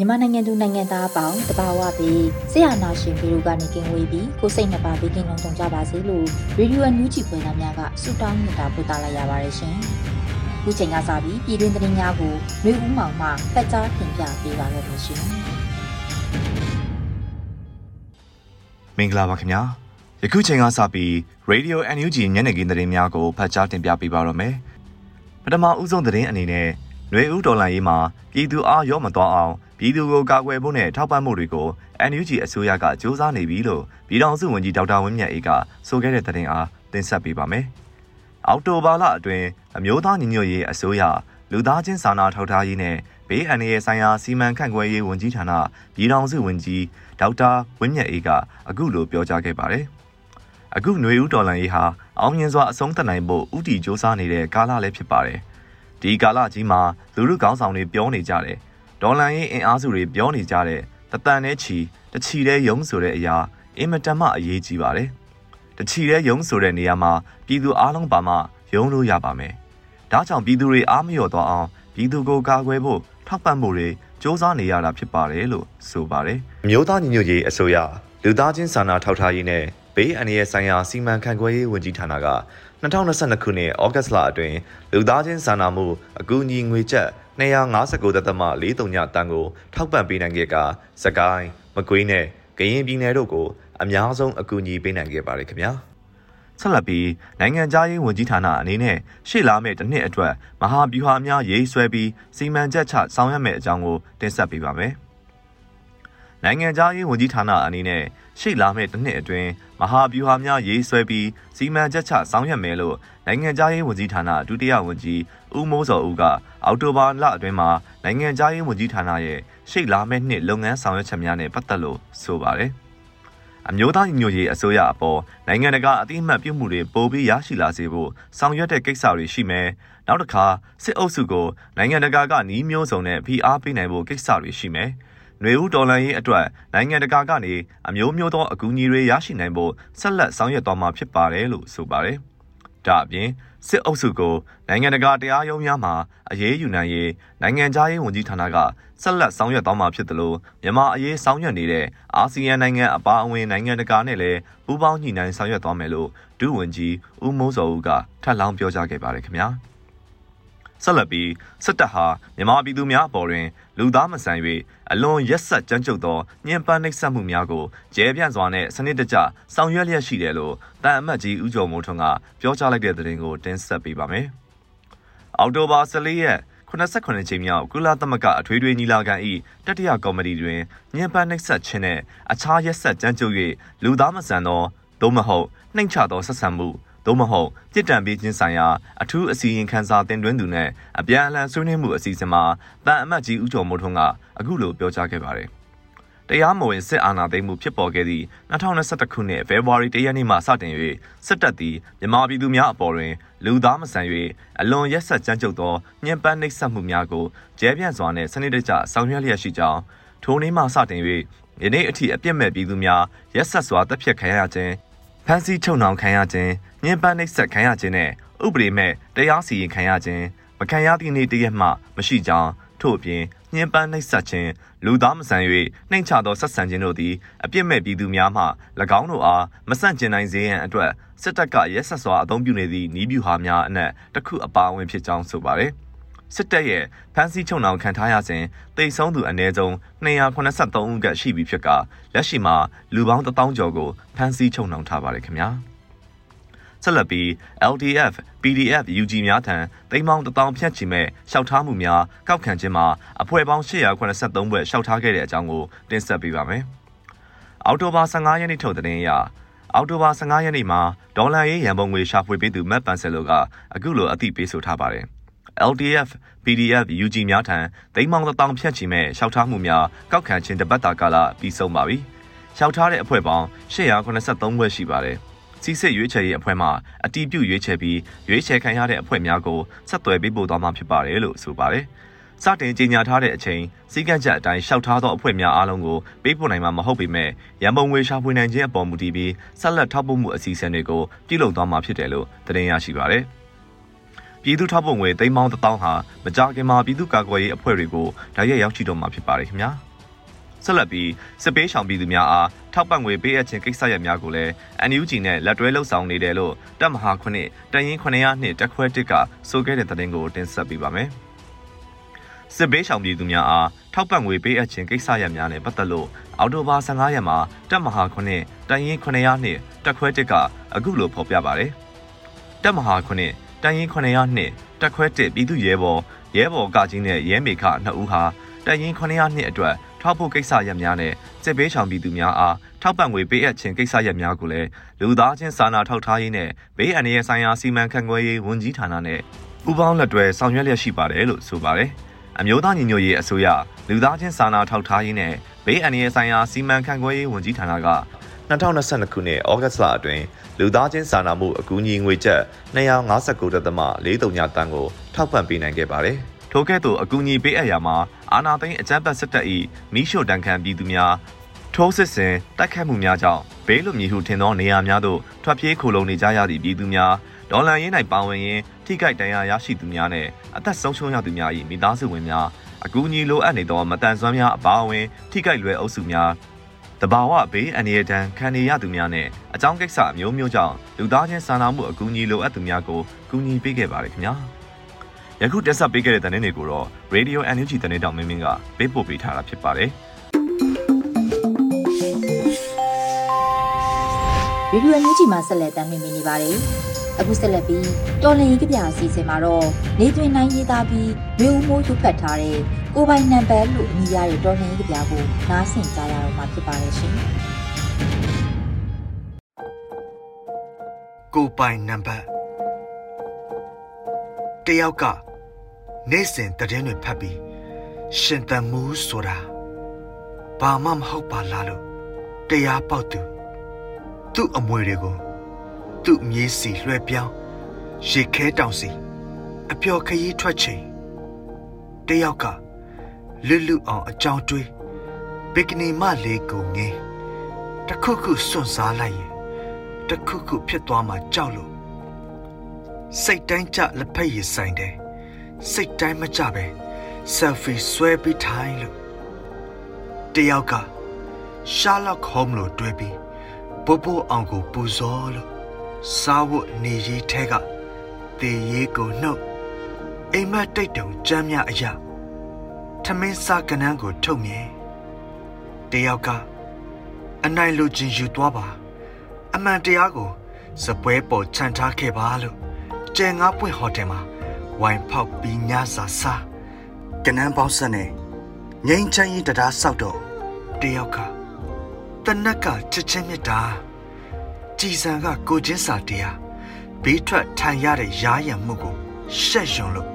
မြန်မာနိုင်ငံသူနိုင်ငံသားအပေါင်းတဘာဝပြီးဆရာနာရှင်ဗီဒီယိုကနေကင်ဝေးပြီးကိုစိတ်နှပါဘေးကင်းလုံးတုံကြပါစေလို့ရေဒီယိုအန်ယူဂျီဖွယ်သားများကဆုတောင်းမြတ်တာပို့သလိုက်ရပါတယ်ရှင်။ခုချိန်ကစပြီးပြည်တွင်းသတင်းများကိုမျိုးဦးမောင်မှဖတ်ကြားတင်ပြပေးပါရမရှင်။မင်္ဂလာပါခင်ဗျာ။ယခုချိန်ကစပြီး Radio NUG ညနေခင်းသတင်းများကိုဖတ်ကြားတင်ပြပေးပါရမယ်။ပထမဦးဆုံးသတင်းအနေနဲ့ຫນွေဦးဒေါ်လာရေးမှာပြည်သူအားရောမသွားအောင် ပြည်သူကိုကာကွယ်ဖို့နဲ့ထောက်ပံ့မှုတွေကို NUG အစိုးရကစ조사နေပြီလို့ပြည်ထောင်စုဝန်ကြီးဒေါက်တာဝင်းမြတ်အေးကဆိုခဲ့တဲ့သတင်းအားတင်ဆက်ပေးပါမယ်။အောက်တိုဘာလအတွင်းအမျိုးသားညီညွတ်ရေးအစိုးရလူသားချင်းစာနာထောက်ထားရေးနဲ့ဘေးအန္တရာယ်ဆိုင်ရာစီမံခန့်ခွဲရေးဝန်ကြီးဌာနပြည်ထောင်စုဝန်ကြီးဒေါက်တာဝင်းမြတ်အေးကအခုလိုပြောကြားခဲ့ပါတယ်။အခုຫນွေဦးဒေါ်လာရေးဟာအောင်မြင်စွာအဆုံးသတ်နိုင်ဖို့ဥတီစ조사နေတဲ့ကာလလည်းဖြစ်ပါတယ်။ဒီကာလကြီးမှာလူလူကောင်းဆောင်တွေပြောနေကြတယ် ဒေါ်လာရေးအင်အားစုတွေပြောနေကြတဲ့တတန်နဲ့ချီတချီတဲ့ယုံဆိုတဲ့အရာအင်မတန်မှအရေးကြီးပါတယ်။တချီတဲ့ယုံဆိုတဲ့နေရာမှာပြည်သူအားလုံးပါမှယုံလို့ရပါမယ်။ဒါကြောင့်ပြည်သူတွေအားမလျော့သွားအောင်ပြည်သူကိုကာကွယ်ဖို့ထောက်ပံ့မှုတွေစ조사နေရတာဖြစ်ပါတယ်လို့ဆိုပါတယ်။မြို့သားညီညွတ်ရေးအစိုးရလူသားချင်းစာနာထောက်ထားရေးနဲ့ဘေးအန္တရာယ်ဆိုင်ရာစီမံခန့်ခွဲရေးဝန်ကြီးဌာနက2022ခုနှစ်ဩဂတ်စ်လအတွင်းလူသားချင်းစာနာမှုအကူအညီငွေကျပ် 259ဒသမ43ညတန်ကိုထောက်ပံ့ပေးနိုင်ခဲ့ကစကိုင်းမကွေးနဲ့ကရင်ပြည်နယ်တို့ကိုအများဆုံးအကူအညီပေးနိုင်ခဲ့ပါတယ်ခင်ဗျာဆက်လက်ပြီးနိုင်ငံသားရေးဝန်ကြီးဌာနအနေနဲ့ရှေ့လာမယ့်တစ်နှစ်အတွက်မဟာဗျူဟာများရေးဆွဲပြီးစီမံချက်ချဆောင်ရွက်မယ့်အကြောင်းကိုတင်ဆက်ပေးပါမယ် နိုင်ငံသားရေးဝန်ကြီးဌာနအနေနဲ့ရှေ့လာမယ့်တစ်နှစ်အတွင်းမဟာဗျူဟာများရေးဆွဲပြီးစီမံချက်ချဆောင်ရွက်မယ်လို့နိုင်ငံသားရေးဝန်ကြီးဌာနဒုတိယဝန်ကြီးဦးမိုးစောဦးကအောက်တိုဘာလအတွင်းမှာနိုင်ငံသားရေးဝန်ကြီးဌာနရဲ့ရှေ့လာမယ့်နှစ်လုပ်ငန်းဆောင်ရွက်ချက်များနဲ့ပတ်သက်လို့ဆိုပါတယ်။အမျိုးသားညီညွတ်ရေးအစိုးရအပေါ်နိုင်ငံတကာအသိအမှတ်ပြုမှုတွေပိုပြီးရရှိလာစေဖို့ဆောင်ရွက်တဲ့ကိစ္စတွေရှိမယ်။နောက်တစ်ခါစစ်အုပ်စုကိုနိုင်ငံတကာကနှီးမျိုးစုံနဲ့ဖိအားပေးနိုင်ဖို့ကိစ္စတွေရှိမယ်။ နှွေဦးတော်လှန်ရေးအတွက်နိုင်ငံတကာကနေအမျိုးမျိုးသောအကူအညီတွေရရှိနိုင်ဖို့ဆက်လက်ဆောင်ရွက်သွားမှာဖြစ်ပါတယ်လို့ဆိုပါတယ်။ဒါအပြင်စစ်အုပ်စုကိုနိုင်ငံတကာတရားရုံးများမှာအရေးယူနိုင်ရေးနိုင်ငံခြားရေးဝန်ကြီးဌာနကဆက်လက်ဆောင်ရွက်သွားမှာဖြစ်တယ်လို့မြန်မာအရေးဆောင်ရွက်နေတဲ့အာဆီယံနိုင်ငံအပါအဝင်နိုင်ငံတကာနဲ့လည်းပူးပေါင်းညှိနှိုင်းဆောင်ရွက်သွားမယ်လို့ဒုဝန်ကြီးဦးမိုးစောဦးကထပ်လောင်းပြောကြားခဲ့ပါတယ်ခင်ဗျာ။ ဆက်လက်ပြီးစစ်တပ်ဟာမြန်မာပြည်သူများအပေါ်တွင်လူသားမဆန်၍အလွန်ရက်ဆက်ကြမ်းကြုတ်သောညှဉ်းပန်းနှိပ်စက်မှုများကိုကျဲပြန့်စွာနဲ့စနစ်တကျဆောင်ရွက်လျက်ရှိတယ်လို့တန်အမတ်ကြီးဦးကျော်မိုးထွန်းကပြောကြားလိုက်တဲ့သတင်းကိုတင်ဆက်ပေးပါမယ်။အောက်တိုဘာ14ရက်89ချိန်မြောက်ကုလသမဂ္ဂအထွေထွေညီလာခံ၏တတိယကော်မတီတွင်ညှဉ်းပန်းနှိပ်စက်ခြင်းနှင့်အခြားရက်ဆက်ကြမ်းကြုတ်၍လူသားမဆန်သောသို့မဟုတ်နှိမ်ချသောဆက်ဆံမှု သို့မဟုတ်ပြစ်ဒဏ်ပေးခြင်းဆိုင်ရာအထူးအစီရင်ခံစာတင်သွင်းသူနဲ့အပြန်အလှန်ဆွေးနွေးမှုအစီအစဉ်မှာတန်အမတ်ကြီးဦးကျော်မိုးထွန်းကအခုလိုပြောကြားခဲ့ပါတယ်။တရားမဝင်စစ်အာဏာသိမ်းမှုဖြစ်ပေါ်ခဲ့သည့်2021ခုနှစ်ဖေဖော်ဝါရီလရက်နေ့မှစတင်၍စစ်တပ်သည်မြန်မာပြည်သူများအပေါ်တွင်လူသားမဆန်၍အလွန်ရက်ဆက်ကြမ်းကြုတ်သောညှဉ်းပန်းနှိပ်စက်မှုများကိုကျဲပြန့်စွာနှင့်စနစ်တကျဆောင်ရွက်လျက်ရှိကြောင်းထိုနေ့မှစတင်၍ယနေ့အထိအပြစ်မဲ့ပြည်သူများရက်ဆက်စွာတပ်ဖြတ်ခံရခြင်းဖမ်းဆီးချုပ်နှောင်ခံရခြင်း ညှဉ်းပန်းနှိပ်စက်ခံရခြင်းနဲ့ဥပဒေမဲ့တရားစီရင်ခံရခြင်းမခံရသည့်နေ့တရက်မှမရှိကြောင်းထို့အပြင်ညှဉ်းပန်းနှိပ်စက်ခြင်းလူသားမဆန်၍နှိမ်ချသောဆက်ဆံခြင်းတို့သည်အပြစ်မဲ့ပြည်သူများမှ၎င်းတို့အားမဆန့်ကျင်နိုင်စေရန်အတွက်စစ်တပ်ကရဲဆက်စွာအုံပြုနေသည့်နီးဗျူဟာများအနက်တစ်ခုအပါအဝင်ဖြစ်ကြောင်းဆိုပါတယ်။စစ်တပ်ရဲ့ဖမ်းဆီးချုပ်နှောင်ခံထားရစဉ်တိတ်ဆုံးသူအနည်းဆုံး283ဦးကရှိပြီဖြစ်ကလက်ရှိမှာလူပေါင်း1000ကျော်ကိုဖမ်းဆီးချုပ်နှောင်ထားပါတယ်ခင်ဗျာ ဆက်လက်ပြီး LDF PDF UG များထံတိမ်မောင်းတထောင်ဖြတ်ချီမဲ့ရှောက်ထားမှုများကောက်ခံခြင်းမှာအဖွဲ့ပေါင်း883ဘွဲ့ရှောက်ထားခဲ့တဲ့အကြောင်းကိုတင်ဆက်ပေးပါမယ်။အောက်တိုဘာ15ရက်နေ့ထုတ်တဲ့ရအောက်တိုဘာ15ရက်နေ့မှာဒေါ်လာရေးရန်ပုံငွေရှာဖွေပေးသူမက်ပန်ဆယ်လိုကအခုလိုအသိပေးဆိုထားပါတယ်။ LDF PDF UG များထံတိမ်မောင်းတထောင်ဖြတ်ချီမဲ့ရှောက်ထားမှုများကောက်ခံခြင်းတပတ်တာကာလပြီးဆုံးပါပြီ။ရှောက်ထားတဲ့အဖွဲ့ပေါင်း883ဘွဲ့ရှိပါတယ်။ စီစစ်ရွေးချယ်ရေးအဖွဲ့မှအတီးပြုတ်ရွေးချယ်ပြီးရွေးချယ်ခံရတဲ့အဖွဲ့များကိုဆက်သွယ်ပေးပို့သွားမှာဖြစ်ပါတယ်လို့ဆိုပါတယ်။စတင်ကြေညာထားတဲ့အချိန်စီကံချက်အတိုင်းရှောက်ထားသောအဖွဲ့များအားလုံးကိုပေးပို့နိုင်မှာမဟုတ်ပေမဲ့ရန်ပုံငွေရှာဖွေနိုင်ခြင်းအပေါ်မူတည်ပြီးဆက်လက်ထောက်ပို့မှုအစီအစဉ်တွေကိုပြုလုပ်သွားမှာဖြစ်တယ်လို့သတင်းရရှိပါတယ်။ပြည်သူထောက်ပို့ငွေသိန်းပေါင်း1000ဟာမကြခင်မှာပြည်သူ့ကာကွယ်ရေးအဖွဲ့တွေကိုဓာတ်ရိုက်ရောက်ရှိတော့မှာဖြစ်ပါတယ်ခင်ဗျာ။ ဆက်လက်ပြီးစစ်ပေးဆောင်ပြည်သူများအားထောက်ပံ့ငွေပေးအပ်ခြင်းကိစ္စရပ်များကိုလည်း NUG နဲ့လက်တွဲလှုပ်ဆောင်နေတယ်လို့တပ်မဟာခုနှစ်တရင်900နှစ်တက်ခွဲတစ်ကဆိုခဲ့တဲ့သတင်းကိုတင်ဆက်ပေးပါမယ်။စစ်ပေးဆောင်ပြည်သူများအားထောက်ပံ့ငွေပေးအပ်ခြင်းကိစ္စရပ်များနဲ့ပတ်သက်လို့အော်တိုဘာ15ရက်မှာတပ်မဟာခုနှစ်တရင်900နှစ်တက်ခွဲတစ်ကအခုလိုဖော်ပြပါတယ်။တပ်မဟာခုနှစ်တရင်900နှစ်တက်ခွဲတစ်ပြည်သူရဲဘော်ရဲဘော်ကကြီးနဲ့ရဲမေခနှစ်ဦးဟာတရင်900နှစ်အတွက် ထောက်ဖို့ကိစ္စရပ်များနဲ့စစ်ပေးဆောင်ပြည်သူများအားထောက်ပံ့ငွေပေးအပ်ခြင်းကိစ္စရပ်များကိုလည်းလူသားချင်းစာနာထောက်ထားရေးနဲ့ဘေးအန္တရာယ်ဆိုင်ရာစီမံခန့်ခွဲရေးဝန်ကြီးဌာနနဲ့ပူးပေါင်းလက်တွဲဆောင်ရွက်လျက်ရှိပါတယ်လို့ဆိုပါတယ်။အမျိုးသားညီညွတ်ရေးအစိုးရလူသားချင်းစာနာထောက်ထားရေးနဲ့ဘေးအန္တရာယ်ဆိုင်ရာစီမံခန့်ခွဲရေးဝန်ကြီးဌာနက2022ခုနှစ်ဩဂတ်စ်လအတွင်းလူသားချင်းစာနာမှုအကူအညီငွေကျပ်259.43တန်းကိုထောက်ပံ့ပေးနိုင်ခဲ့ပါတယ်။ ထိုကဲ့သို့အကူအညီပေးအပ်ရာမှာအာနာသိန်းအကြမ်းဖက်စစ်တပ်၏မိရှုတန်ခံပြည်သူများထိုးစစ်ဆင်တိုက်ခတ်မှုများကြောင့်ဘေးလွတ်မြေဟုထင်သောနေရာများသို့ထွက်ပြေးခိုလုံနေကြရသည့်ပြည်သူများဒေါ်လာရင်း၌ပါဝင်ရင်းထိခိုက်ဒဏ်ရာရရှိသူများနဲ့အသက်ဆုံးရှုံးရသူများ၏မိသားစုဝင်များအကူအညီလိုအပ်နေသောမတန်ဆွမ်းများအပါအဝင်ထိခိုက်လွယ်အုပ်စုများတဘာဝဘေးအန္တရာယ်တန်ခံနေရသူများနဲ့အကြောင်းကိစ္စအမျိုးမျိုးကြောင့်လူသားချင်းစာနာမှုအကူအညီလိုအပ်သူများကိုကူညီပေးခဲ့ပါတယ်ခင်ဗျာ။ ယခုတက်ဆက်ပေးခဲ့တဲ့သတင်းတွေကိုတော့ Radio NUG သတင်းတောင်မင်းမင်းကပေးပို့ပေးထားတာဖြစ်ပါတယ်။ Radio NUG မှာဆက်လက်တင်ပြနေပါတယ်။အခုဆက်လက်ပြီးတော်လင်ကြီးကြပြအစီအစဉ်မှာတော့နေတွင်နိုင်ရေးသားပြီးမျိုးဦးမိုးရုပ်ဖတ်ထားတဲ့ကိုပိုင်နံပါတ်လို့အမည်ရတဲ့တော်လင်ကြီးကြပြကိုနားဆင်ကြရတော့မှာဖြစ်ပါတယ်ရှင်။ကိုပိုင်နံပါတ်တယောက်က နေ့စဉ်တည်င်းတွေဖတ်ပြီးရှင်တန်မှုဆိုတာဘာမှမဟုတ်ပါလားလို့တရားပေါက်သူသူ့အမွေတွေကိုသူ့မြေးစီလွှဲပြောင်းရေခဲတောင်စီအပျော်ခရီးထွက်ချိန်တယောက်ကလွတ်လွတ်အောင်အကြောင်းတွေးဘီကနီမလေးကိုငင်းတခုခုစွန့်စားလိုက်ရင်တခုခုဖြစ်သွားမှကြောက်လို့စိတ်တိုင်းကြလက်ဖက်ရည်ဆိုင်တယ် စိတ်တိုင်းမကြပဲ selfie ဆွဲပြီးထိုင်လို့တယောက်က Sherlock Holmes လို့တွဲပြီးဘိုးဘိုးအောင်ကိုပူဇော်လို့စားဝတ်နေရေးထဲကတေရေးကိုနှုတ်အိမ်မက်တိတ်တုံကြမ်းမြအရာထမင်းစားကနန်းကိုထုတ်မြင်တယောက်ကအနိုင်လိုချင်ယူသွားပါ အမှန်တရားကိုစပွဲပေါ်ခြံထားခဲ့ပါလို့ကျဲငါးပွင့်ဟိုတယ်မှာ ဝိုင်ဖောက်ပြီးညစာစားကနန်းပေါင်းဆက်နဲ့ငိမ့်ချမ်းရင်တရားဆောက်တော့တယောက်ကတနက်ကချစ်ချင်းမြတ်တာကြည်စံကကိုချင်းစာတရားဘေးထွက်ထိုင်ရတဲ့ရားရံမှုကိုရှက်ရွံလို့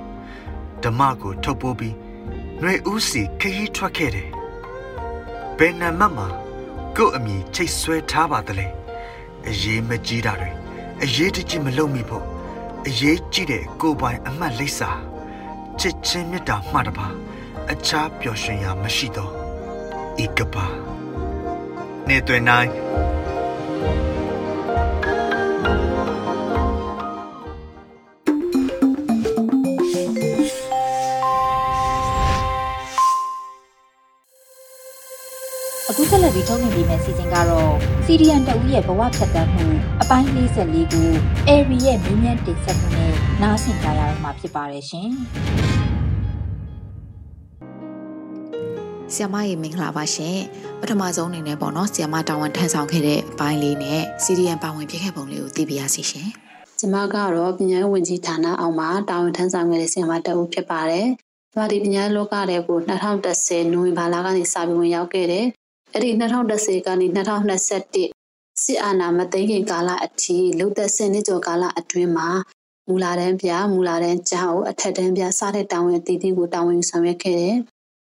ဓမ္မကိုထုတ်ပိုးပြီးຫນွေဦးစီခရီးထွက်ခဲ့တယ်ဘယ်နံမှတ်မှာကို့အမိချိတ်ဆွဲထားပါတလဲအရေးမကြီးတာတွေအရေးတကြီးမလုပ်မိဖို့ အရေးကြီးတဲ့ကိုပိုင်အမှတ်လိပ်စာချစ်ချင်းမြတ်တာမှတပါအခြားပျော်ရွှင်ရာမရှိတော့ဤကပါနေတွင်နိုင် ဆက်လက်ပြီးထုတ်လွှင့်ပေးမယ့်စီစဉ်ကတော့ CDN တဦးရဲ့ဘဝဖြတ်သန်းမှုအပိုင်း44ကို Airy ရဲ့မြင်းမြန်တင်ဆက်မှုနဲ့နားဆင်ကြရတော့မှာဖြစ်ပါတယ်ရှင်။ဆီယမရေမင်္ဂလာပါရှင်။ပထမဆုံးအနေနဲ့ပေါ့နော်ဆီယမတာဝန်ထမ်းဆောင်ခဲ့တဲ့အပိုင်းလေးနဲ့ CDN ပါဝင်ဖြစ်ခဲ့ပုံလေးကိုသိပြရစီရှင်။ကျမကတော့ပညာရေးဝန်ကြီးဌာနအောင်မှာတာဝန်ထမ်းဆောင်ခဲ့တဲ့ဆီယမတဦးဖြစ်ပါတယ်။။ဘာဒီပညာလောကတွေကို2010နိုဝင်ဘာလကနေစပြီးဝင်ရောက်ခဲ့တယ် အဲ့ဒီ2010ကနေ2021စစ်အာဏာမသိမ်းခင်ကာလအထိလုံသက်စနစ်ကျော်ကာလအတွင်းမှာမူလာတန်းပြမူလာတန်းကျောင်းအထက်တန်းပြစတဲ့တာဝန်အသီးသီးကိုတာဝန်ယူဆောင်ရွက်ခဲ့တယ်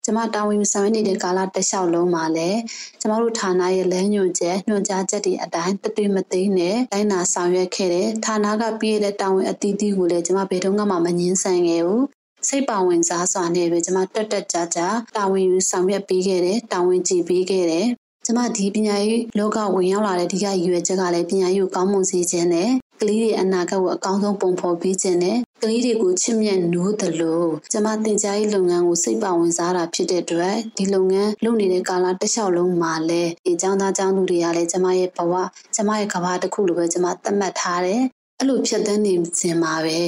ကျမတာဝန်ယူဆောင်ရွက်နေတဲ့ကာလတစ်လျှောက်လုံးမှာလည်းကျမတို့ဌာနရဲ့လမ်းညွှန်ချက်ညွှန်ကြားချက်တွေအတိုင်းတသွေးမသိမ်းနဲ့တိုင်းနာဆောင်ရွက်ခဲ့တယ်ဌာနကပြည့်တဲ့တာဝန်အသီးသီးကိုလည်းကျမဘယ်တော့မှမငင်းဆန်ခဲ့ဘူး စိတ်ပါဝင်စားစွာနဲ့ပဲကျမတက်တက်ကြကြတာဝန်ယူဆောင်ရွက်ပေးခဲ့တယ်တာဝန်ကြည့်ပေးခဲ့တယ်ကျမဒီပညာရေးလောကဝင်ရောက်လာတဲ့ဒီကရည်ရွယ်ချက်ကလည်းပညာရေးကိုကောင်းမွန်စေခြင်းနဲ့ကလေးတွေအနာဂတ်ကိုအကောင်းဆုံးပုံဖော်ပေးခြင်းနဲ့ကလေးတွေကိုချစ်မြတ်နိုးသလိုကျမတင် जा ရေးလုပ်ငန်းကိုစိတ်ပါဝင်စားတာဖြစ်တဲ့အတွက်ဒီလုပ်ငန်းလုပ်နေတဲ့ကာလတစ်လျှောက်လုံးမှာလည်းဒီចောင်းသားចောင်းသူတွေကလည်းကျမရဲ့ဘဝကျမရဲ့ကဘာတစ်ခုလိုပဲကျမသတ်မှတ်ထားတယ်အဲ့လိုဖြတ်သန်းနေခြင်းမှာပဲ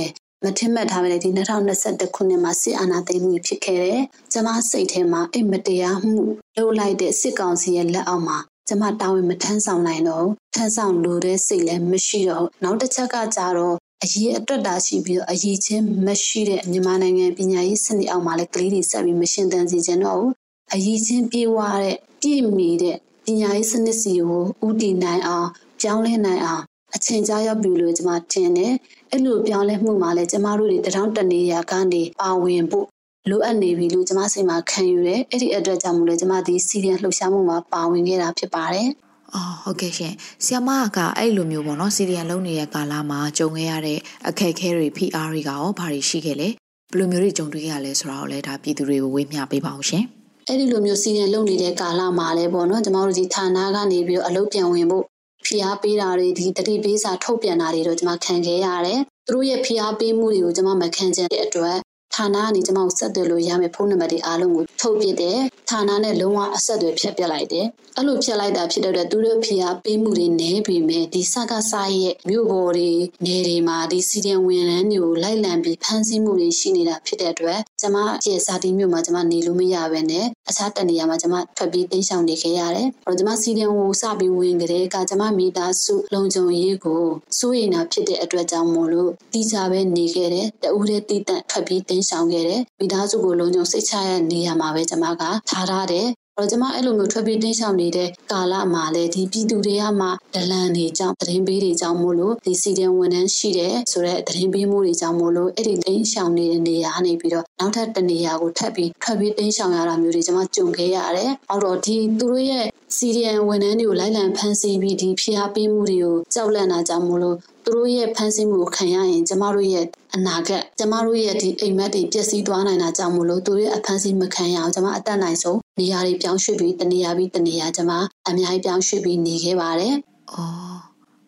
မထင်မှတ်ထားပဲဒီ2021ခုနှစ်မှာစစ်အာဏာသိမ်းမှုဖြစ်ခဲ့တယ်။ကျမစိတ်ထဲမှာအိမ်မတရားမှုလုပ်လိုက်တဲ့စစ်ကောင်စီရဲ့လက်အောက်မှာကျမတာဝန်မထမ်းဆောင်နိုင်တော့ထမ်းဆောင်လိုတဲ့စိတ်လည်းမရှိတော့နောက်တစ်ချက်ကကြတော့အရေးအတွက်တာရှိပြီးတော့အရေးချင်းမရှိတဲ့မြန်မာနိုင်ငံပညာရေးစနစ်အောက်မှာလည်းကလေးတွေဆက်ပြီးမရှင်းတန်းစေချင်တော့ဘူးအရေးချင်းပြေဝတဲ့ပြည့်မီတဲ့ပညာရေးစနစ်စီကိုဥတည်နိုင်အောင်ပြောင်းလဲနိုင်အောင်အချိန်ကြာရောက်ပြီလို့ကျွန်မထင်တယ် အဲ့လိုပြောင်းလဲမှုမှာလည်းကျမတို့တွေတထောင်တနေရာကနေပါဝင်ဖို့လိုအပ်နေပြီလို့ကျမစိတ်မှာခံယူတယ်အဲ့ဒီအတွက်ကြောင့်မို့လို့ကျမဒီစီရီယံလှုပ်ရှားမှုမှာပါဝင်ခဲ့တာဖြစ်ပါတယ်အော်ဟုတ်ကဲ့ရှင်ဆီယမကအဲ့လိုမျိုးပေါ့နော်စီရီယံလုံးနေတဲ့ကာလမှာကြုံခဲ့ရတဲ့အခက်အခဲတွေ PR တွေကရောဘာတွေရှိခဲ့လဲဘယ်လိုမျိုးတွေကြုံတွေ့ရလဲဆိုတာကိုလည်းဒါပြည်သူတွေကိုဝေမျှပေးပါအောင်ရှင်အဲ့ဒီလိုမျိုးစီရီယံလုံးနေတဲ့ကာလမှာလည်းပေါ့နော်ကျမတို့ဒီဌာနကနေပြီးတော့အလုပ်ပြန်ဝင်ဖို့ ဖိအားပေးတာတွေဒီတတိပေးစာထုတ်ပြန်တာတွေတော့ကျွန်မခံခဲ့ရတယ်သူတို့ရဲ့ဖိအားပေးမှုတွေကိုကျွန်မမခံချင်တဲ့အတွက် ဌာနကနေကျွန်မကိုဆက်သွယ်လို့ရမယ်ဖုန်းနံပါတ်တွေအားလုံးကိုထုတ်ပြတယ်ဌာနနဲ့လုံးဝအဆက်အသွယ်ဖြတ်ပြလိုက်တယ်အဲ့လိုဖြတ်လိုက်တာဖြစ်တဲ့အတွက်သူတို့ဖိအားပေးမှုတွေနည်းပြီမဲ့ဒီစကားစားရဲ့မြို့ပေါ်တွေနေတွေမှာဒီစီဒီယံဝန်ထမ်းတွေကိုလိုက်လံပြီးဖမ်းဆီးမှုတွေရှိနေတာဖြစ်တဲ့အတွက်ကျွန်မရဲ့စာတီမြို့မှာကျွန်မနေလို့မရဘဲနဲ့အခြားတနေရာမှာကျွန်မထွက်ပြီးတိမ်းရှောင်နေခဲ့ရတယ်အဲ့တော့ကျွန်မစီဒီယံကိုစပြီးဝင်ကြတဲ့အခါကျွန်မမိသားစုလုံခြုံရေးကိုစိုးရိမ်တာဖြစ်တဲ့အတွက်ကြောင့်မို့လို့တီးကြပဲနေခဲ့တယ်တဦးတည်းတီးတန့်ထွက်ပြီးတိမ်းရှောင်ခဲ့တယ်မိသားစုကိုလုံခြုံစိတ်ချရတဲ့နေရာမှာပဲကျွန်မကထားထားတယ် တော့ကျွန်မအဲ့လိုမျိုးထွက်ပြေးတင်းရှောင်နေတဲ့ကာလမှာလည်းဒီပြည်သူတွေကမှဒလန်တွေကြောင့်သတင်းပေးတွေကြောင့်မို့လို့ဒီစီဒန်ဝန်ထမ်းရှိတဲ့ဆိုတော့သတင်းပေးမှုတွေကြောင့်မို့လို့အဲ့ဒီတင်းရှောင်နေတဲ့နေရာနေပြီးတော့နောက်ထပ်တနေရာကိုထပ်ပြီးထွက်ပြေးတင်းရှောင်ရတာမျိုးတွေကျွန်မကြုံခဲ့ရတယ်။အော်တော့ဒီသူတို့ရဲ့စီဒီယန်ဝန်ထမ်းတွေကိုလိုက်လံဖမ်းဆီးပြီးဒီဖိအားပေးမှုတွေကိုကြောက်လန့်တာကြောင့်မို့လို့သူတို့ရဲ့ဖန်ဆင်းမှုကိုခံရရင်ကျမတို့ရဲ့အနာဂတ်ကျမတို့ရဲ့ဒီအိမ်မက်တွေပျက်စီးသွားနိုင်တာကြောင့်မို့လို့သူတို့ရဲ့အဖန်ဆင်းမခံရအောင်ကျမအသက်နိုင်ဆုံး နေရာတွေပြောင်းရွှေ့ပြီးတနေရာပြီးတနေရာကျမအများကြီးပြောင်းရွှေ့ပြီးနေခဲ့ပါတယ်။အော်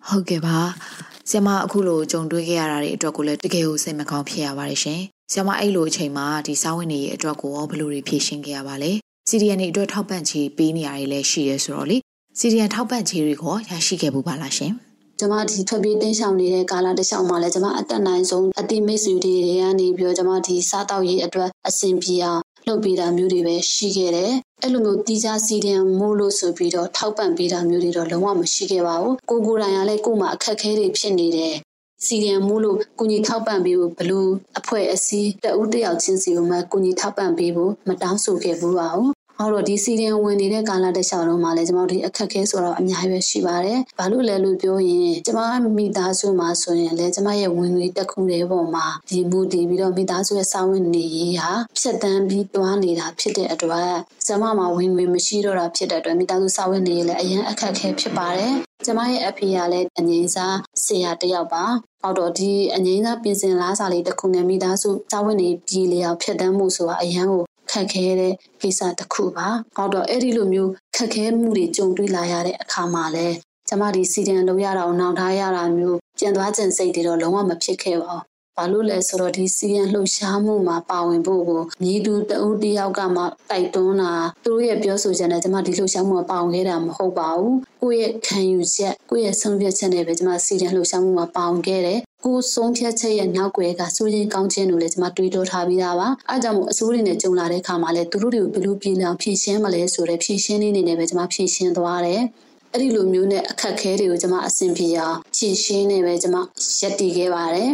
ဟုတ်ကဲ့ပါ။ဆရာမအခုလိုကြုံတွေ့ခဲ့ရတာတွေအတွက်ကိုလည်းတကယ်ကိုစိတ်မကောင်းဖြစ်ရပါတယ်ရှင်။ဆရာမအဲ့လိုအချိန်မှာဒီစာဝင်တွေရဲ့အတွက်ကိုရောဘယ်လိုတွေဖြည့်ရှင်းခဲ့ရပါလဲ။ CDN တွေအတွက်ထောက်ပံ့ချေပေးနေရတယ်လည်းရှိရဲဆိုတော့လေ CDN ထောက်ပံ့ချေတွေကိုရရှိခဲ့ဘူးပါလားရှင်။ကျမဒီထွက်ပြေးတင်းရှောင်နေတဲ့ကာလတစ်လျှောက်မှာလည်းကျမအတက်နိုင်ဆုံးအတိမိတ်ဆွေတွေတွေကနေပြီးတော့ကျမဒီစားတောက်ရေးအတွက်အဆင်ပြေအောင် လုပ်ပေးတာမျိုးတွေပဲရှိခဲ့တယ်။အဲ့လိုမျိုးတီးခြားစီဒင်မို့လို့ဆိုပြီးတော့ထောက်ပံ့ပေးတာမျိုးတွေတော့လုံးဝမရှိခဲ့ပါဘူး။ကိုကိုတိုင်ကလည်းကို့မှာအခက်အခဲတွေဖြစ်နေတယ်။စီဒီယံမို့လို့ကုညီထောက်ပံ့ပေးဖို့ဘလူးအဖွဲ့အစည်းတဦးတယောက်ချင်းစီကိုမှကုညီထောက်ပံ့ပေးဖို့မတောင်းဆိုခဲ့ဘူးပါဘူး ဟောတော့ဒီစီရင်ဝင်နေတဲ့ကာလတစ်လျှောက်လုံးမှာလည်းကျွန်တော်တို့အခက်ခဲဆိုတော့အများကြီးပဲရှိပါတယ်။ဘာလို့လဲလို့ပြောရင်ကျွန်မမိသားစုမှာဆိုရင်လည်းကျွန်မရဲ့ဝင်ငွေတက်ခုတွေပေါ်မှာဒီမူတည်ပြီးတော့မိသားစုရဲ့စာဝင်နေရေးဟာဖြတ်တန်းပြီးတွားနေတာဖြစ်တဲ့အတွက်ကျွန်မမှာဝင်ငွေမရှိတော့တာဖြစ်တဲ့အတွက်မိသားစုစာဝင်နေရေးလည်းအရင်အခက်ခဲဖြစ်ပါတယ်။ကျမရဲ့အဖေကလည်းအငိမ့်စားဆရာတယောက်ပါ။အော်တော့ဒီအငိမ့်စားပြင်ဆင်လားစာလေးတစ်ခုနဲ့မိသားစုစာဝင်နေပြည်လျောက်ဖြတ်တန်းမှုဆိုတာအရန်ကို ခက်ခဲတဲ့ကိစ္စတစ်ခုပါ။ဟောတော့အဲ့ဒီလိုမျိုးခက်ခဲမှုတွေကြုံတွေ့လာရတဲ့အခါမှာလဲကျမဒီစီဒန်လုပ်ရတာကိုနှောင်ထားရတာမျိုးကြံသွားကြံစိတ်တွေတော့လုံးဝမဖြစ်ခဲ့ပါဘူး။ ဘာလို့လဲဆိုတော့ဒီစီရန်လှုပ်ရှားမှုမှာပါဝင်ဖို့ကိုမြည်သူတဦးတယောက်ကမှတိုက်တွန်းတာသူတို့ရဲ့ပြောဆိုချက်နဲ့ကျမဒီလှုပ်ရှားမှုမှာပါဝင်ခဲ့တာမဟုတ်ပါဘူးကိုယ့်ရဲ့ခံယူချက်ကိုယ့်ရဲ့ဆုံးဖြတ်ချက်နဲ့ပဲကျမစီရန်လှုပ်ရှားမှုမှာပါဝင်ခဲ့တယ်အခုဆုံးဖြတ်ချက်ရဲ့နောက်ွယ်ကစိုးရင်ကောင်းခြင်းလို့လည်းကျွန်မတွေးတောထားပြီးသားပါအဲကြောင့်မို့အစိုးရနဲ့ကြုံလာတဲ့အခါမှာလည်းသူတို့တွေကိုဘယ်လိုပြည်လောင်ဖြည့်ရှင်းမလဲဆိုတဲ့ဖြည့်ရှင်းလေးနေနဲ့ပဲကျွန်မဖြည့်ရှင်းသွားတယ်အဲ့ဒီလိုမျိုးနဲ့အခက်ခဲတွေကိုကျွန်မအဆင်ပြေအောင်ဖြည့်ရှင်းနေပဲကျွန်မရက်တည်ခဲ့ပါတယ်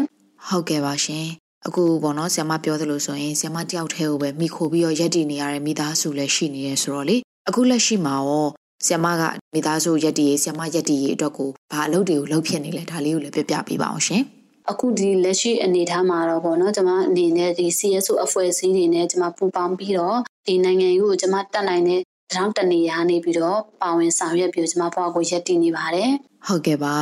ဟုတ်ကဲ့ပါရှင်အခုပေါ့နော်ဆ iam မပြောသလိုဆိုရင်ဆ iam မတယောက်တည်းကိုပဲမိခိုပြီးတော့ရက်တည်နေရတဲ့မိသားစုလည်းရှိနေရဲဆိုတော့လေအခုလက်ရှိမှာရောဆ iam မကမိသားစုရက်တည်ရေးဆ iam မရက်တည်ရေးအတွက်ကိုဘာအလုပ်တွေကိုလုပ်ဖြစ်နေလဲဒါလေးကိုလည်းပြပြပေးပါအောင်ရှင်အခုဒီလက်ရှိအနေထားမှာတော့ပေါ့နော်ကျွန်မအနေနဲ့ဒီ CSO အဖွဲ့အစည်းတွေနဲ့ကျွန်မပူးပေါင်းပြီးတော့ဒီနိုင်ငံရေးကိုကျွန်မတက်နိုင်တဲ့တောင်းတနေရနေပြီးတော့ပါဝင်ဆောင်ရွက်ပြီးကျွန်မဘဝကိုရက်တည်နေပါတယ်ဟုတ်ကဲ့ပါ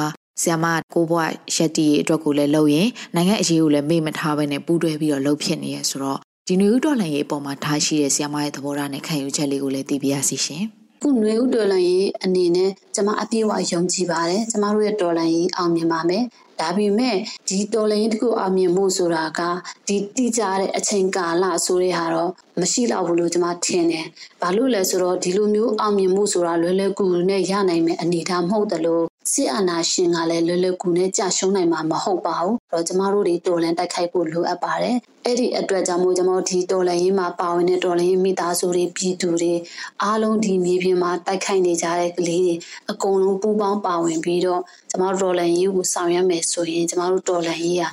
ဆ iam မကိုဘွားရက်တီအတွက်ကိုလည်းလုပ်ရင်နိုင်ငံအရေးကိုလည်းမေ့မထားဘဲနဲ့ပူးတွဲပြီးတော့လုပ်ဖြစ်နေရဆိုတော့ဒီနွေဦးတော်လှန်ရေးအပေါ်မှာထားရှိတဲ့ဆ iam မရဲ့သဘောထားနဲ့ခံယူချက်လေးကိုလည်းသိပြရစီရှင်ခုနွေဦးတော်လှန်ရေးအနေနဲ့ကျမအပြည့်အဝယုံကြည်ပါတယ်ကျမတို့ရဲ့တော်လှန်ရေးအောင်မြင်ပါမယ်ဒါပေမဲ့ဒီတော်လှန်ရေးတခုအောင်မြင်ဖို့ဆိုတာကဒီတိကျတဲ့အချိန်ကာလဆိုတဲ့ဟာတော့မရှိတော့ဘူးလို့ကျွန်မထင်တယ်။ဘာလို့လဲဆိုတော့ဒီလိုမျိုးအောင်မြင်မှုဆိုတာလွယ်လွယ်ကူကူနဲ့ရနိုင်မယ့်အနေအထားမဟုတ်တယ်လို့ စစ်အာဏာရှင်ကလည်းလွယ်လွယ်ကူနဲ့ကြာရှုံးနိုင်မှာမဟုတ်ပါဘူး။အဲ့တော့ကျမတို့တွေတော်လန်တိုက်ခိုက်ဖို့လိုအပ်ပါတယ်။အဲ့ဒီအတွက်ကြောင့်မို့ကျမတို့ဒီတော်လန်ရေးမှာပါဝင်တဲ့တော်လန်ရေးမိသားစုတွေပြည်သူတွေအားလုံးဒီမြေပြင်မှာတိုက်ခိုက်နေကြတဲ့ကလေးတွေအကုန်လုံးပူးပေါင်းပါဝင်ပြီးတော့ကျမတို့တော်လန်ရေးကိုဆောင်ရွက်မယ်ဆိုရင်ကျမတို့တော်လန်ရေးဟာ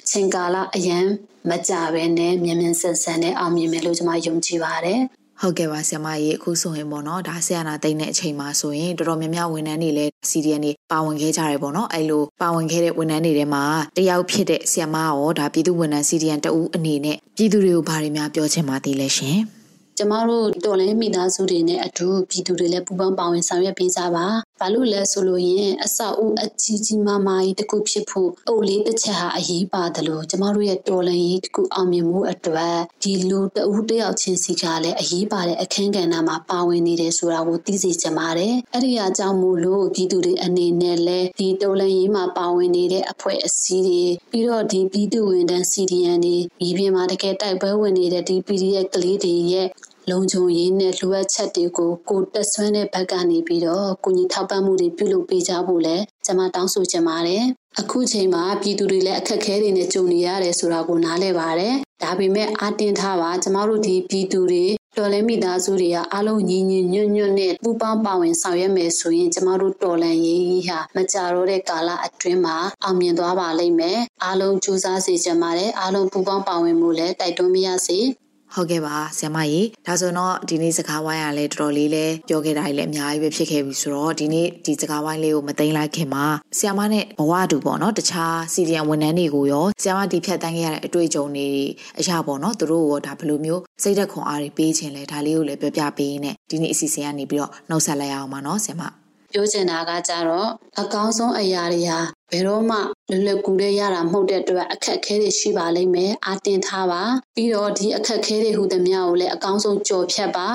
အချိန်ကာလအရန်မကြပဲနဲ့မြန်မြန်ဆန်ဆန်နဲ့အောင်မြင်မယ်လို့ကျွန်မယုံကြည်ပါတယ် ဟုတ်ကဲ့ပါဆရာမကြီးအခုဆိုရင်ပေါ့နော်ဒါဆရာနာတိတ်တဲ့အချိန်မှာဆိုရင်တော်တော်များများဝန်ထမ်းတွေလည်း CDN တွေပါဝင်ခဲ့ကြတယ်ပေါ့နော်အဲ့လိုပါဝင်ခဲ့တဲ့ဝန်ထမ်းတွေထဲမှာတယောက်ဖြစ်တဲ့ဆရာမရောဒါပြည်သူဝန်ထမ်း CDN တဦးအနေနဲ့ပြည်သူတွေကိုဘာတွေများပြောချင်ပါသေးလဲရှင်။ကျမတို့တော်လဲမိသားစုတွေနဲ့အတူပြည်သူတွေလည်းပူးပေါင်းပါဝင်ဆောင်ရွက်ပေးကြပါ။ ဘာလို့လဲဆိုလို့ရင်အဆောက်အဦအကြီးကြီးမားမားကြီးတစ်ခုဖြစ်ဖို့အုပ်လေးတစ်ချက်ဟာအရေးပါတယ်လို့ကျမတို့ရဲ့တော်လန်ရေးတစ်ခုအောင်မြင်မှုအတွက်ဒီလူတဦးတယောက်ချင်းစီကလည်းအရေးပါတဲ့အခန်းကဏ္ဍမှာပါဝင်နေတယ်ဆိုတာကိုသိစေချင်ပါတယ်။အဲ့ဒီအကြောင်းမို့လို့ပြည်သူတွေအနေနဲ့လည်းဒီတော်လန်ရေးမှာပါဝင်နေတဲ့အဖွဲ့အစည်းတွေပြီးတော့ဒီပြည်သူဝန်ထမ်း CDN တွေဒီပြင်မှာတကယ်တိုက်ပွဲဝင်နေတဲ့ဒီ PDF ကလေးတွေရဲ့ လုံခြုံရေးနဲ့လိုအပ်ချက်တွေကိုကိုတက်ဆွမ်းတဲ့ဘက်ကနေပြီးတော့ကိုကြီးထောက်ပံ့မှုတွေပြုလုပ်ပေးကြဖို့လဲကျွန်မတောင်းဆိုချင်ပါတယ်အခုချိန်မှာပြည်သူတွေလည်းအခက်အခဲတွေနဲ့ကြုံနေရတယ်ဆိုတာကိုနားလည်ပါတယ်ဒါပေမဲ့အတင်းထားပါကျမတို့ဒီပြည်သူတွေတော်လဲမိသားစုတွေကအားလုံးညီညီညွတ်ညွတ်နဲ့ပူးပေါင်းပါဝင်ဆောင်ရွက်မယ်ဆိုရင်ကျမတို့တော်လန်ရေးဟာမကြတော့တဲ့ကာလအတွင်းမှာအောင်မြင်သွားပါလိမ့်မယ်အားလုံးကြိုးစားစေချင်ပါတယ်အားလုံးပူးပေါင်းပါဝင်မှုလည်းတိုက်တွန်းပါရစေ ဟုတ်ကဲ့ပါဆရာမကြီးဒါဆိုတော့ဒီနေ့စကားဝိုင်းကလည်းတော်တော်လေးလဲပြောခဲ့တာလည်းအများကြီးပဲဖြစ်ခဲ့ပြီဆိုတော့ဒီနေ့ဒီစကားဝိုင်းလေးကိုမသိမ်းလိုက်ခင်မှာဆရာမနဲ့ဘဝတူပေါ့နော်တခြားစီဒီယံဝန်ထမ်းတွေကိုရောဆရာမဒီဖြတ်တန်းခဲ့ရတဲ့အတွေ့အကြုံတွေအရာပေါ့နော်သူတို့ရောဒါဘယ်လိုမျိုးစိတ်သက်ခွန်အားတွေပေးခြင်းလဲဒါလေးကိုလည်းပြောပြပေးနေဒီနေ့အစီအစဉ်ကနေပြီးတော့နှုတ်ဆက်လိုက်အောင်ပါနော်ဆရာမပြောချင်တာကကြတော့အကောင်းဆုံးအရာတွေဟာဘယ်တော့မှ လွယ်လွယ်ကူတဲ့ရတာမဟုတ်တဲ့အတွက်အခက်အခဲတွေရှိပါလိမ့်မယ်အာတင်ထားပါပြီးတော့ဒီအခက်အခဲတွေဟူသမျှကိုလည်းအကောင်းဆုံးကြော်ဖြတ်ပါ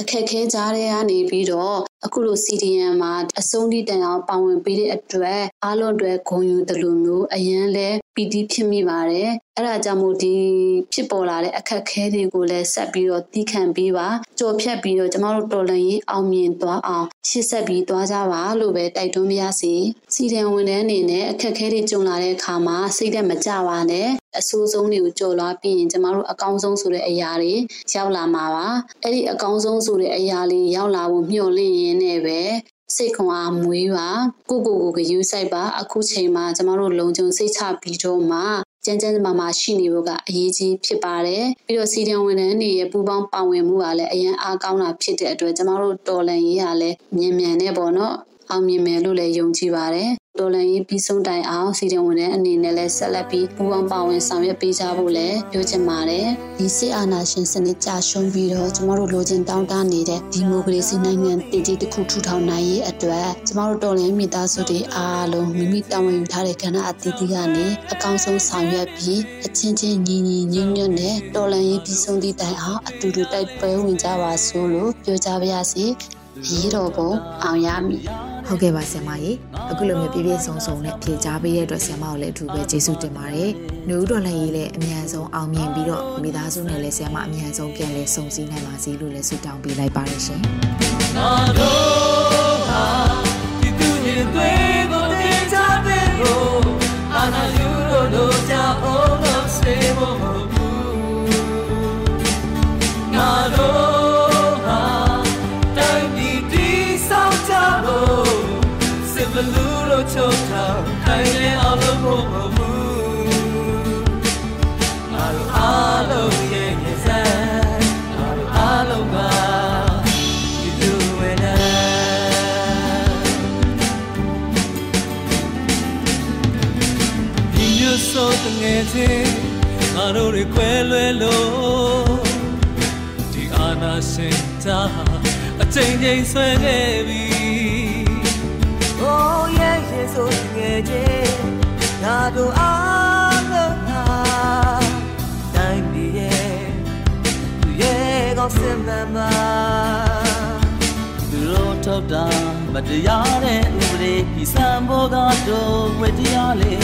အခက်ခဲကြားတဲ့ကနေပြီးတော့ အခုလို CDN မှာအဆုံးထိတန်အောင်ပါဝင်ပေးတဲ့အတွက်အားလုံးအတွက်ဂုဏ်ယူတယ်လို့မျိုးအရန်လဲပီတိဖြစ်မိပါတယ်အဲ့ဒါကြောင့်မို့ဒီဖြစ်ပေါ်လာတဲ့အခက်ခဲတွေကိုလည်းဆက်ပြီးတော့တီးခံပေးပါကြော်ဖြတ်ပြီးတော့ကျမတို့တော်လန်ရေးအောင်မြင်သွားအောင်ရှေ့ဆက်ပြီးသွားကြပါလို့ပဲတိုက်တွန်းပါရစေစီဒန်ဝန်ထမ်းအနေနဲ့အခက်ခဲတွေကြုံလာတဲ့အခါမှာစိတ်သက်မကြပါနဲ့အဆိုးဆုံးတွေကိုကြော်လွှားပြီးရင်ကျမတို့အကောင်းဆုံးဆိုတဲ့အရာတွေရောက်လာမှာပါအဲ့ဒီအကောင်းဆုံးဆိုတဲ့အရာလေးရောက်လာဖို့မျှော်လင့်ရင်းနဲ့ပဲစိတ်ခွန်အားမွေးပါကိုကိုကိုကယူဆိုင်ပါအခုချိန်မှာကျမတို့လုံခြုံစိတ်ချပြီးတော့မှကျန်းကျန်းမာမာရှိနေဖို့ကအရေးကြီးဖြစ်ပါတယ်ပြီးတော့စီဒန်ဝန်ထမ်းတွေရဲ့ပူးပေါင်းပါဝင်မှုကလည်းအရင်အားကောင်းတာဖြစ်တဲ့အတွက်ကျမတို့တော်လန်ရေးကလည်းမြန်မြန်နဲ့ပေါ့နော်အောင်မြင်မယ်လို့လည်းယုံကြည်ပါတယ် တော်လန်ရေးပြီးဆုံးတိုင်အောင်စီရင်ဝင်တဲ့အနေနဲ့လည်းဆက်လက်ပြီးပူးပေါင်းပါဝင်ဆောင်ရွက်ပေးကြဖို့လည်းပြောချင်ပါတယ်ဒီစစ်အာဏာရှင်စနစ်ကြာရှုံးပြီးတော့ကျမတို့လိုချင်တောင်းတနေတဲ့ဒီမိုကရေစီနိုင်ငံတည်တည်တစ်ခုထူထောင်နိုင်ရေးအတွက်ကျမတို့တော်လန်မိသားစုတွေအားလုံးမိမိတာဝန်ယူထားတဲ့ကဏ္ဍအသီးသီးကနေအကောင်းဆုံးဆောင်ရွက်ပြီးအချင်းချင်းညီညီညွတ်ညွတ်နဲ့တော်လန်ရေးပြီးဆုံးသည့်တိုင်အောင်အတူတူတိုက်ပွဲဝင်ကြပါစို့လို့ပြောကြပါရစေ ရေးတော်ပုံအောင်ရမည်ဟုတ်ကဲ့ပါဆရာမကြီးအခုလိုမျိုးပြည့်ပြည့်စုံစုံနဲ့ဖြေကြားပေးတဲ့အတွက်ဆရာမကိုလည်းအထူးပဲကျေးဇူးတင်ပါတယ်။နှုတ်တော်လည်းရေးလည်းအမြန်ဆုံးအောင်မြင်ပြီးတော့မိသားစုနဲ့လည်းဆရာမအမြန်ဆုံးပြန်လဲစုံစည်းနိုင်ပါစေလို့လည်းဆုတောင်းပေးလိုက်ပါတယ်ရှင်။ ဆိုတဲ့ငယ်ချင်းငါတို့တွေခွဲလွဲလို့ဒီအာနာစင်တာအချိန်ချင်းဆွဲခဲ့ပြီ Oh yeah yeah ဆိုတဲ့ငယ်ချင်း ငါတို့အားလုံးဟာတိုင်းပြည်ရဲ့သူရဲ့ကောင်းစင်မှန်မှာသူတို့ထုတ်တာမတရားတဲ့ဥပဒေဒီစံဘောကတော့ဝေတရားလေ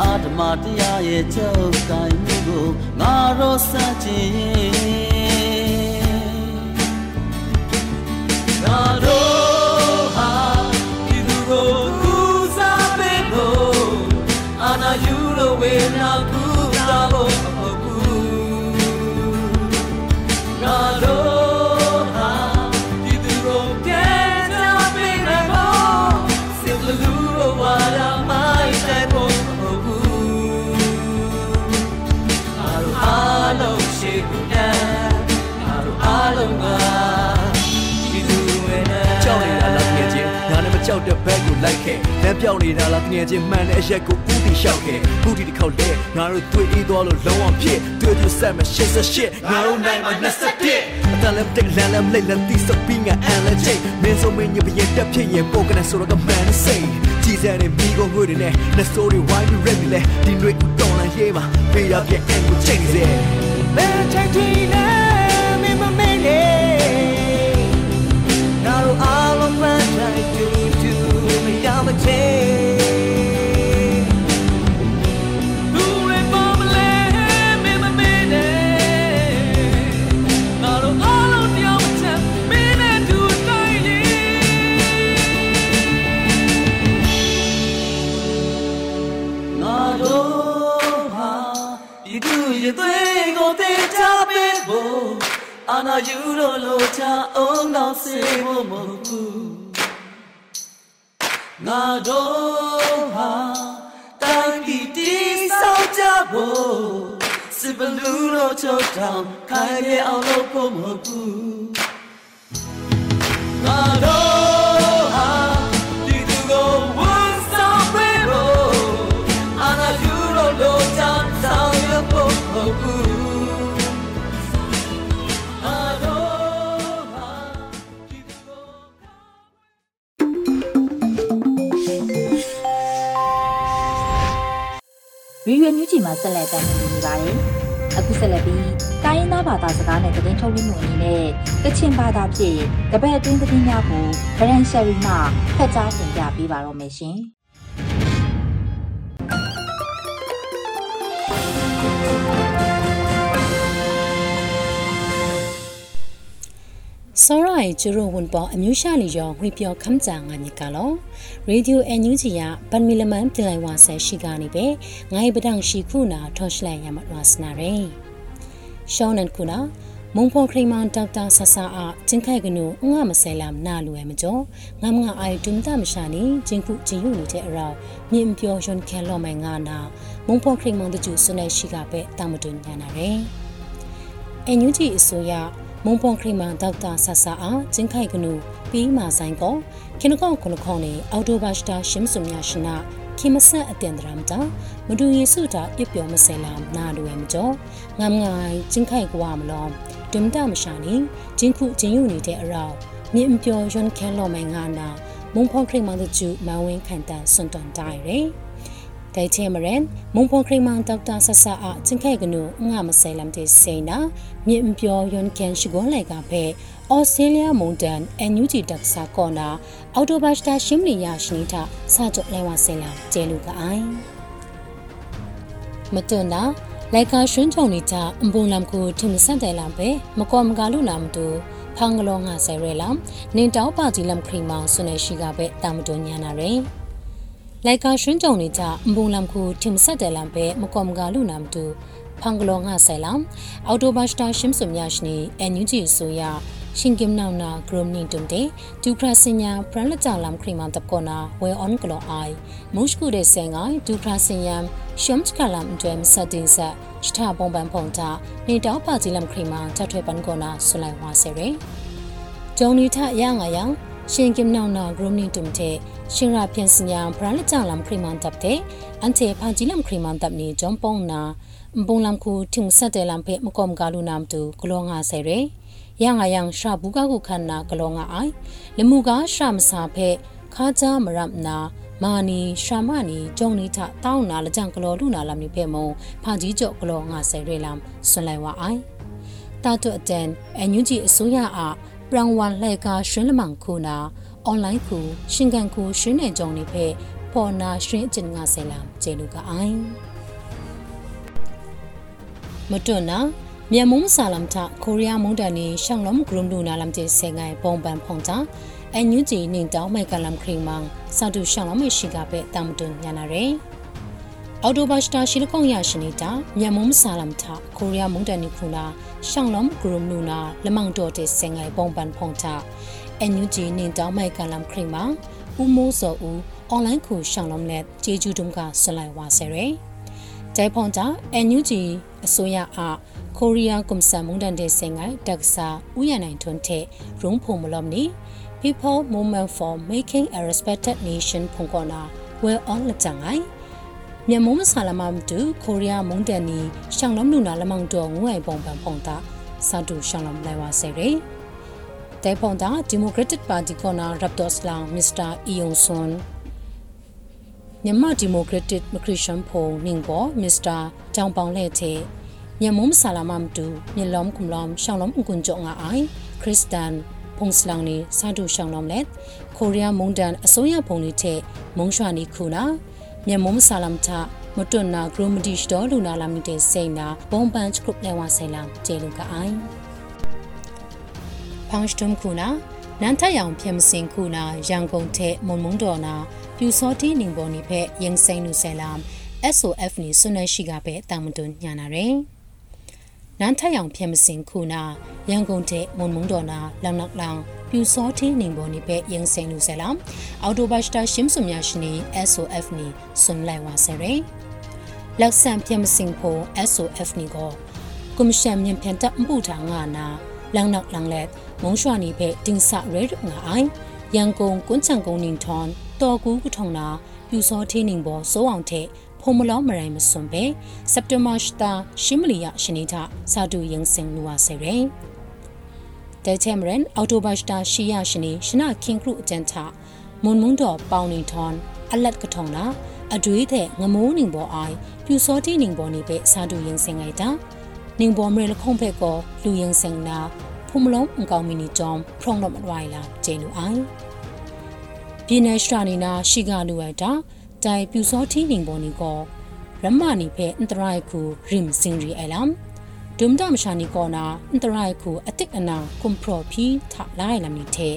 အာဓမတရားရဲ့ချုပ်ကိုင်မှုကိုငါတို့စချင်ငါတို့ ကူစားဖို့မဟုတ်ဘူးငါတို့ဟာဒီသူကိုပြန်စားပေးနိုင်ဖို့စစ်လူတို့ဝါရမိုင်းတဲ့ဖို့မဟုတ်ဘူးငါတို့အားလုံးရှိကူတဲ့ငါတို့အားလုံးကဒီသူဝင်တဲ့ကြောက်နေတာလားငယ်ချင်းငါနဲ့မကြောက်တဲ့ဘက်ကိုလိုက်ခဲ့ လမ်းပြောင်းနေတာလားငယ်ချင်းမှန်တဲ့အရက်ကိုဥတီလျှောက်ခဲ့ဥတီတစ်ခေါက်လဲငါတို့တွေ့အေးသွားလို့လုံးဝဖြစ်တွေ့သူဆက်မ88ငါတို့နိုင်မှာ21အတလည်းတက်လမ်းလည်းမလိမ့်လည်းတီးစပင်းကအန်လည်းချိန်မင်းစုံမင်းညပြည့်တက်ဖြစ်ရင်ပိုကနေဆိုတော့ကမန်စိတ်ကြည်စဲတဲ့မိကိုငွေတွေနဲ့လက်စိုးတွေဝိုင်းပြီးရက်ပြီးလဲဒီတွေဦးတော်လန်ရေးမှာပေးရပြအန်ကိုချိန်စေဘယ်ချိန်ထိလဲမင်းမမင်းနေငါတို့အားလုံးမှန်တိုင်းတူတူမရမချေလူတွေပေါ်မလဲမင်းမမင်းနေငါတို့အားလုံးတရားမချမင်းနဲ့တူတိုင်း လေးငါတို့ဟာဒီသူရဲ့သွေးကိုတ ငါတို့ဟာတိုင်းပြည်တည်ဆောက်ကြဖို့စစ်ဘလူးလို့ချုပ်တောင်ခိုင်ရအောင်လို့ဖို့မဟုတ်ဘူးငါတို့ ရီရွယ်မြူးကြီးမှာဆက်လက်တင်ပြနေပါတယ်။အခုဆက်လက်ပြီးတိုင်းရင်းသားဘာသာစကားနဲ့သတင်းထုတ်လွှင့်မှုအနေနဲ့ကချင်ဘာသာဖြင့်တပတ်အတွင်းသတင်းများကိုဗရန်ရှယ်ရီမှဖတ်ကြားတင်ပြပေးပါတော့မယ်ရှင်။ စောရိုင်ကျရိုဝန်ပေါ်အမျိုးရှာလီယောငွေပြောခမ်းကြငါမြကလောရေဒီယိုအန်ယူဂျီယပန်မီလမန်ပြလိုက်ဝါဆယ်ရှိကနေပဲငိုင်းပဒန့်ရှိခုနာထော့ရှလိုက်ရမတ်ဝါစနာရဲရှောင်းနန်ခုနာမုံဖော်ခရိမန်ဒေါက်တာဆဆာအာကျင်းခိုက်ကနုငါမဆဲလာမနာလူဝဲမကျော်ငမ်ငါအိုင်တွမ်တမရှာနီကျင်းခုကျင်းယူနေတဲ့အရာမြင့်ပြောရွန်ခဲလော်မိုင်ငါနာမုံဖော်ခရိမန်တကျဆွနေရှိကပဲတာမတွန်ညာနာရဲအန်ယူဂျီအစိုးရ မုံပွန်ခရိမန်ဒေါက်တာဆဆာအားကျင်းခိုက်ကနုပြီးမာဆိုင်ကောခိနကောခုနခေါနေအော်တိုဘတ်စတာရှင်းစုံညာရှနာခိမဆတ်အတင်ဒရမ်တာမဒူယေစုတာပြပြောမဆဲလာနာလွယ်မကျော်ငမ်ငိုင်ကျင်းခိုက်ကွာမလောဒွမ်တာမရှာနီကျင်းခုကျင်းယူနေတဲ့အရာမြင့်ပြောရွန်ခဲလော်မိုင်ငါနာမုံဖော်ခရိမန်တို့ကျူမန်ဝင်းခန်တန်စွန်တွန်တိုင်ရဲ ဒိုင်ချေမရန်မုံဖော်ခရိမန်ဒေါက်တာဆဆာအချင်းခဲကနုငါမဆဲလမ်တေစေနာမြင့်ပြောယွန်ကန်ရှိဂွန်လိုက်ကဖဲဩစတြေးလျမုန်တန်အန်ယူဂျီတက်ဆာကောနာအော်တိုဘတ်စတာရှင်းလီယာရှနီတာစာကြလဲဝဆဲလာကျဲလူကအိုင်မတွန်းနာလိုက်ကာရွှန်းချုံနေကြအပုံလမ်ကိုထင်မဆန့်တယ်လမ်ပဲမကောမကလူနာမတူဖန်ကလောငါဆဲရဲလမ်နင်တောက်ပါကြီးလမ်ခရီမောင်ဆွနေရှိကပဲတာမတွန်းညာနာရယ် လိုက်ကာရွှန်းကြုံနေကြအပုံလမ်ကိုထင်မဆက်တယ်လမ်ပဲမကောမကလူနာမတူဖဖန်ကလောငါဆိုင်လမ်အော်တိုဘတ်စတာရှင်းစုံမြရှနီအန်ယူဂျီဆိုယာရှင်ကင်နောင်နာဂရုမနီတုန်တေဒူပရာစညာပရလကြလမ်ခရီမန်တပ်ကောနာဝဲအွန်ကလောအိုင်မုရှ်ကူတဲ့ဆင်ငိုင်ဒူပရာစညာရှမ်ချကလမ်ဒွဲမစတင်ဆက်စတာပုံပန်ဖုန်တာနေတောက်ပါဂျီလမ်ခရီမန်တထွေပန်ကောနာဆလိုက်ဝါဆေရဲဂျုံနီထရငါယံ ရှင်ကင်နောင်နာဂရုမနီတုန်တေရှင်ရာပြန်စညာပရလကြလမ်ခရီမန်တပ်တဲ့အန်တေဖာဂျီလမ်ခရီမန်တပ်နီဂျုံပုံနာဘုံလမ်ခုထုံဆက်တယ်လမ်ဖေမကောမ်ဂါလူနမ်တူဂလောငါဆေရဲရငါယံရှာဘူးကခုခန္နာဂလောငါအိုင်လမှုကရှာမစာဖဲခါကြမရမနာမာနီရှာမနီဂျုံနီထတောင်းနာလကြံဂလောလူနာလမ်နိဖေမုံဖာကြီးကျော်ဂလောငါဆေရဲလမ်ဆွန်လိုက်ဝအိုင်တာတုအတန်အန်ယူဂျီအစိုးရအ ပရန်ဝန်လှဲကရွှင်းလမန်ခုနာအွန်လိုင်းခုရှင်ကန်ခုရွှင်းနေကြုံနေဖေပေါ်နာရွှင်းအကျင်ငါဆေလမ်ကျေလူကအိုင်မတွနာမြန်မုံဆာလမ်တာကိုရီးယားမုန်တန်နီရှောင်းလုံးဂရုမလူနာလမ်ကျေဆေငိုင်ပုံပန်ဖုန်တာအန်ယူဂျီနင်းတောင်းမိုက်ကလမ်ခရီမန်စာတူရှောင်းလုံးမရှိကပဲတမ်တွန်ညာနာရဲ အော်တိုဘတ်စတာရှိလကောင်ရရှိနေတာမြန်မုံဆာလမ်တာကိုရီးယားမုန်တန်နီခုနာရှောင်းလုံးဂရုမလူနာလမောင်တော်တဲ့ဆေငိုင်ပုံပန်ဖုန်တာအန်ယူဂျီနင်းတောင်းမိုက်ကလမ်ခရီမန်ဦးမိုးစောဦးအွန်လိုင်းခုရှောင်းလုံးနဲ့ဂျေဂျူဒုံကဆွလိုက်ဝါဆဲရဲဂျိုင်ဖွန်တာအန်ယူဂျီအစိုးရအားကိုရီးယားကွန်ဆာမုန်တန်တဲ့စင်ငိုင်တက်ဆာဥယနိုင်ထွန်းတဲ့ရုံးဖို့မလုံးနီ People Movement for Making a Respected Nation ဖုန်ကောနာဝဲအွန်လကြငိုင် မြန်မာမဆာလမမ်တူကိုရီးယားမုန်တန်နီရှောင်းလုံးနူနာလမောင်တော်ငွေပုံပန်ဖုန်တာစာတူရှောင်းလုံးလိုက်ဝါဆဲရဲတဲဖုန်တာ Democratic Party ကောနာရပ်တော့စလောင်မစ္စတာအီယုံဆွန်မြန်မာဒီမိုကရက်တစ်မခရစ်ယာန်ဖုန်နင်းဘောမစ္စတာတောင်ပေါင်လက်တဲ့မြန်မုံဆာလာမမ်တူမြလုံကုမ်လမ်ရှောင်းလုံးကွန်ကြောငါအိုင်ခရစ်စတန်ဖုန်စလောင်နီစာဒူရှောင်းလုံးလက်ကိုရီးယားမုန်တန်အစိုးရဖုန်လေးတဲ့မုံရွှာနီခုနာ မြန်မုံဆာလမ်တာမတွန်နာဂရိုမဒီရှ်တော်လူနာလာမီတဲ့စိန်နာဘုံပန်ချ်ကရုပ်လဲဝါဆိုင်လမ်ကျေလူကအိုင်ဖောင်စတုံခုနာနန်ထယောင်ပြမစင်ခုနာရန်ကုန်တဲ့မုံမုံတော်နာပြူစောတီနင်းပေါ်နိဖက်ရင်စိန်နုဆဲလမ် SOF နီဆွနရှိကပဲတာမတွန်ညာနာရယ် နန်းထယောင်ဖြစ်မစင်ခုနာရန်ကုန်တဲ့မုံမုံတော်နာလောင်နောက်လောင်ပြူစောသေးနေပေါ်နေပဲရင်စိန်လူဆဲလာအော်တိုဘတ်စတာရှင်းစုံများရှင်နေ SOF နီဆွန်လိုက်ဝါဆဲရယ်လက်ဆန်ဖြစ်မစင်ဖို့ SOF နီကိုကွန်ရှင်မြန်ပြန်တပ်မှုထာငါနာလောင်နောက်လောင်လက်မုံရွှာနေပဲတင်ဆရဲရငါအိုင်ရန်ကုန်ကွန်းချန်ကုန်းနင်းထွန်တော်ကူးကထုံနာပြူစောသေးနေပေါ်စိုးအောင်တဲ့ ဖုံမလောမရိုင်မစွန်ပဲစက်တဘာစတာရှင်းမလီယရှနီတာစာတူရင်စင်လူဝါဆယ်ရယ်တဲချမ်ရန်အော်တိုဘတ်စတာရှီယရှနီရှနာခင်ခရုအကျန်တာမွန်မွန်တော်ပေါင်နေထွန်အလတ်ကထုံနာအတွေးတဲ့ငမိုးနင်းပေါ်အိုင်ပြူစောတီနင်းပေါ်နေပဲစာတူရင်စင်လိုက်တာနင်းပေါ်မရလခုံဖက်ကောလူရင်စင်နာဖုံမလုံးအကောင်မီနီဂျုံဖရုံတော့မဝိုင်လာဂျေနူအိုင်ပြည်နယ်စတာနီနာရှိကလူဝဲတာ တိုင်ပြူစောတီနင်းပေါ်နီကောရမနီဖဲအန်တရိုင်ခုရင်စင်ရီအလမ်ဒုံဒမ်ရှာနီကောနာအန်တရိုင်ခုအတစ်အနာကွန်ပရိုဖီထလာလမ်နီတဲ့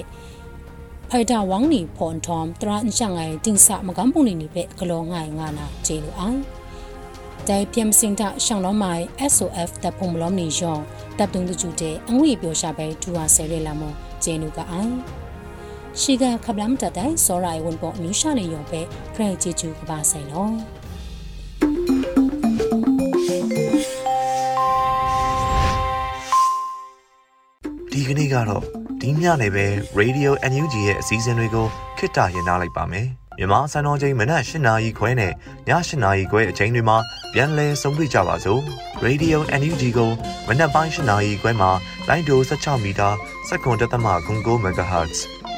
ဖိုက်တာဝေါင်းနီဖွန်ထုံတရာအန်ရှငိုင်တင်ဆာမကမ်ပုံနီနီပဲဂလောငိုင်ငါနာဂျေလူအိုင်တိုင်ပြမ်စင်တာရှောင်းလုံးမိုင် SOF တပ်ဖုံမလုံးနီယောတပ်တုံးတကျူတဲ့အငွေပြောရှာပဲဒူဟာဆယ်ရဲလာမဂျေနူကအိုင် ရှိကခပလမ်တတိုင်စောရိုင်ဝန်ပေါ်မြူရှာနေရောပဲခရိုင်ဂျီကျူကပါဆိုင်လောဒီကနေ့ကတော့ဒီညနေပဲ Radio NUG ရဲ့အစည်းအဝေးကိုခਿੱတရနာလိုက်ပါမယ်မြန်မာစံတော်ချိန်မနက်၈နာရီခွဲနဲ့ည၈နာရီခွဲအချိန်တွေမှာပြန်လည်ဆုံးဖြတ်ကြပါစို့ Radio NUG ကိုမနက်ပိုင်း၈နာရီခွဲမှာလိုင်းဒို16မီတာစက္ကန့်တသမ9 MHz